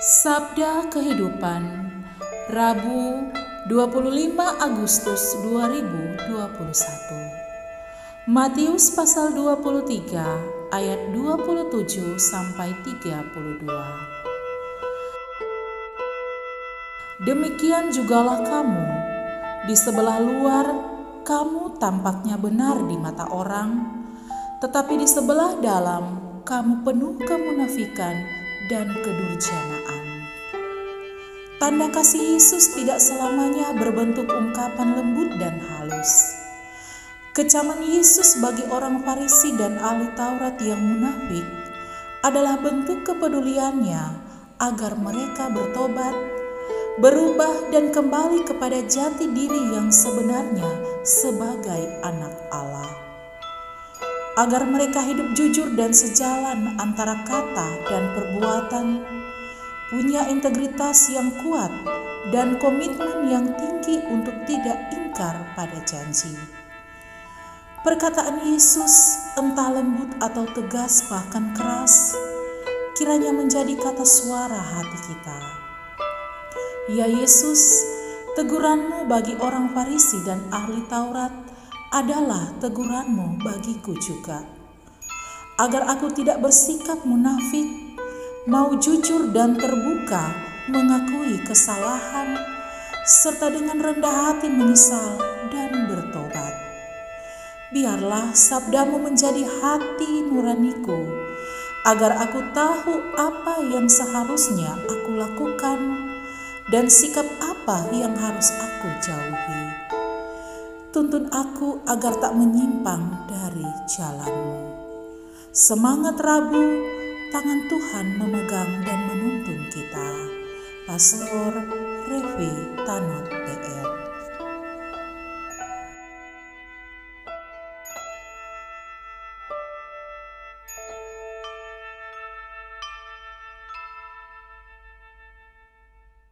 Sabda Kehidupan Rabu 25 Agustus 2021 Matius pasal 23 ayat 27 sampai 32 Demikian jugalah kamu. Di sebelah luar kamu tampaknya benar di mata orang. Tetapi di sebelah dalam kamu penuh kemunafikan dan kedurjanaan. Tanda kasih Yesus tidak selamanya berbentuk ungkapan lembut dan halus. Kecaman Yesus bagi orang Farisi dan ahli Taurat yang munafik adalah bentuk kepeduliannya agar mereka bertobat, berubah dan kembali kepada jati diri yang sebenarnya sebagai anak Allah agar mereka hidup jujur dan sejalan antara kata dan perbuatan, punya integritas yang kuat dan komitmen yang tinggi untuk tidak ingkar pada janji. Perkataan Yesus, entah lembut atau tegas, bahkan keras, kiranya menjadi kata suara hati kita. Ya Yesus, teguranmu bagi orang Farisi dan ahli Taurat adalah teguranmu bagiku juga. Agar aku tidak bersikap munafik, mau jujur dan terbuka mengakui kesalahan, serta dengan rendah hati menyesal dan bertobat. Biarlah sabdamu menjadi hati nuraniku, agar aku tahu apa yang seharusnya aku lakukan dan sikap apa yang harus aku jauhi. Tuntun aku agar tak menyimpang dari jalanmu. Semangat Rabu, tangan Tuhan memegang dan menuntun kita. Pastor Revi Tanot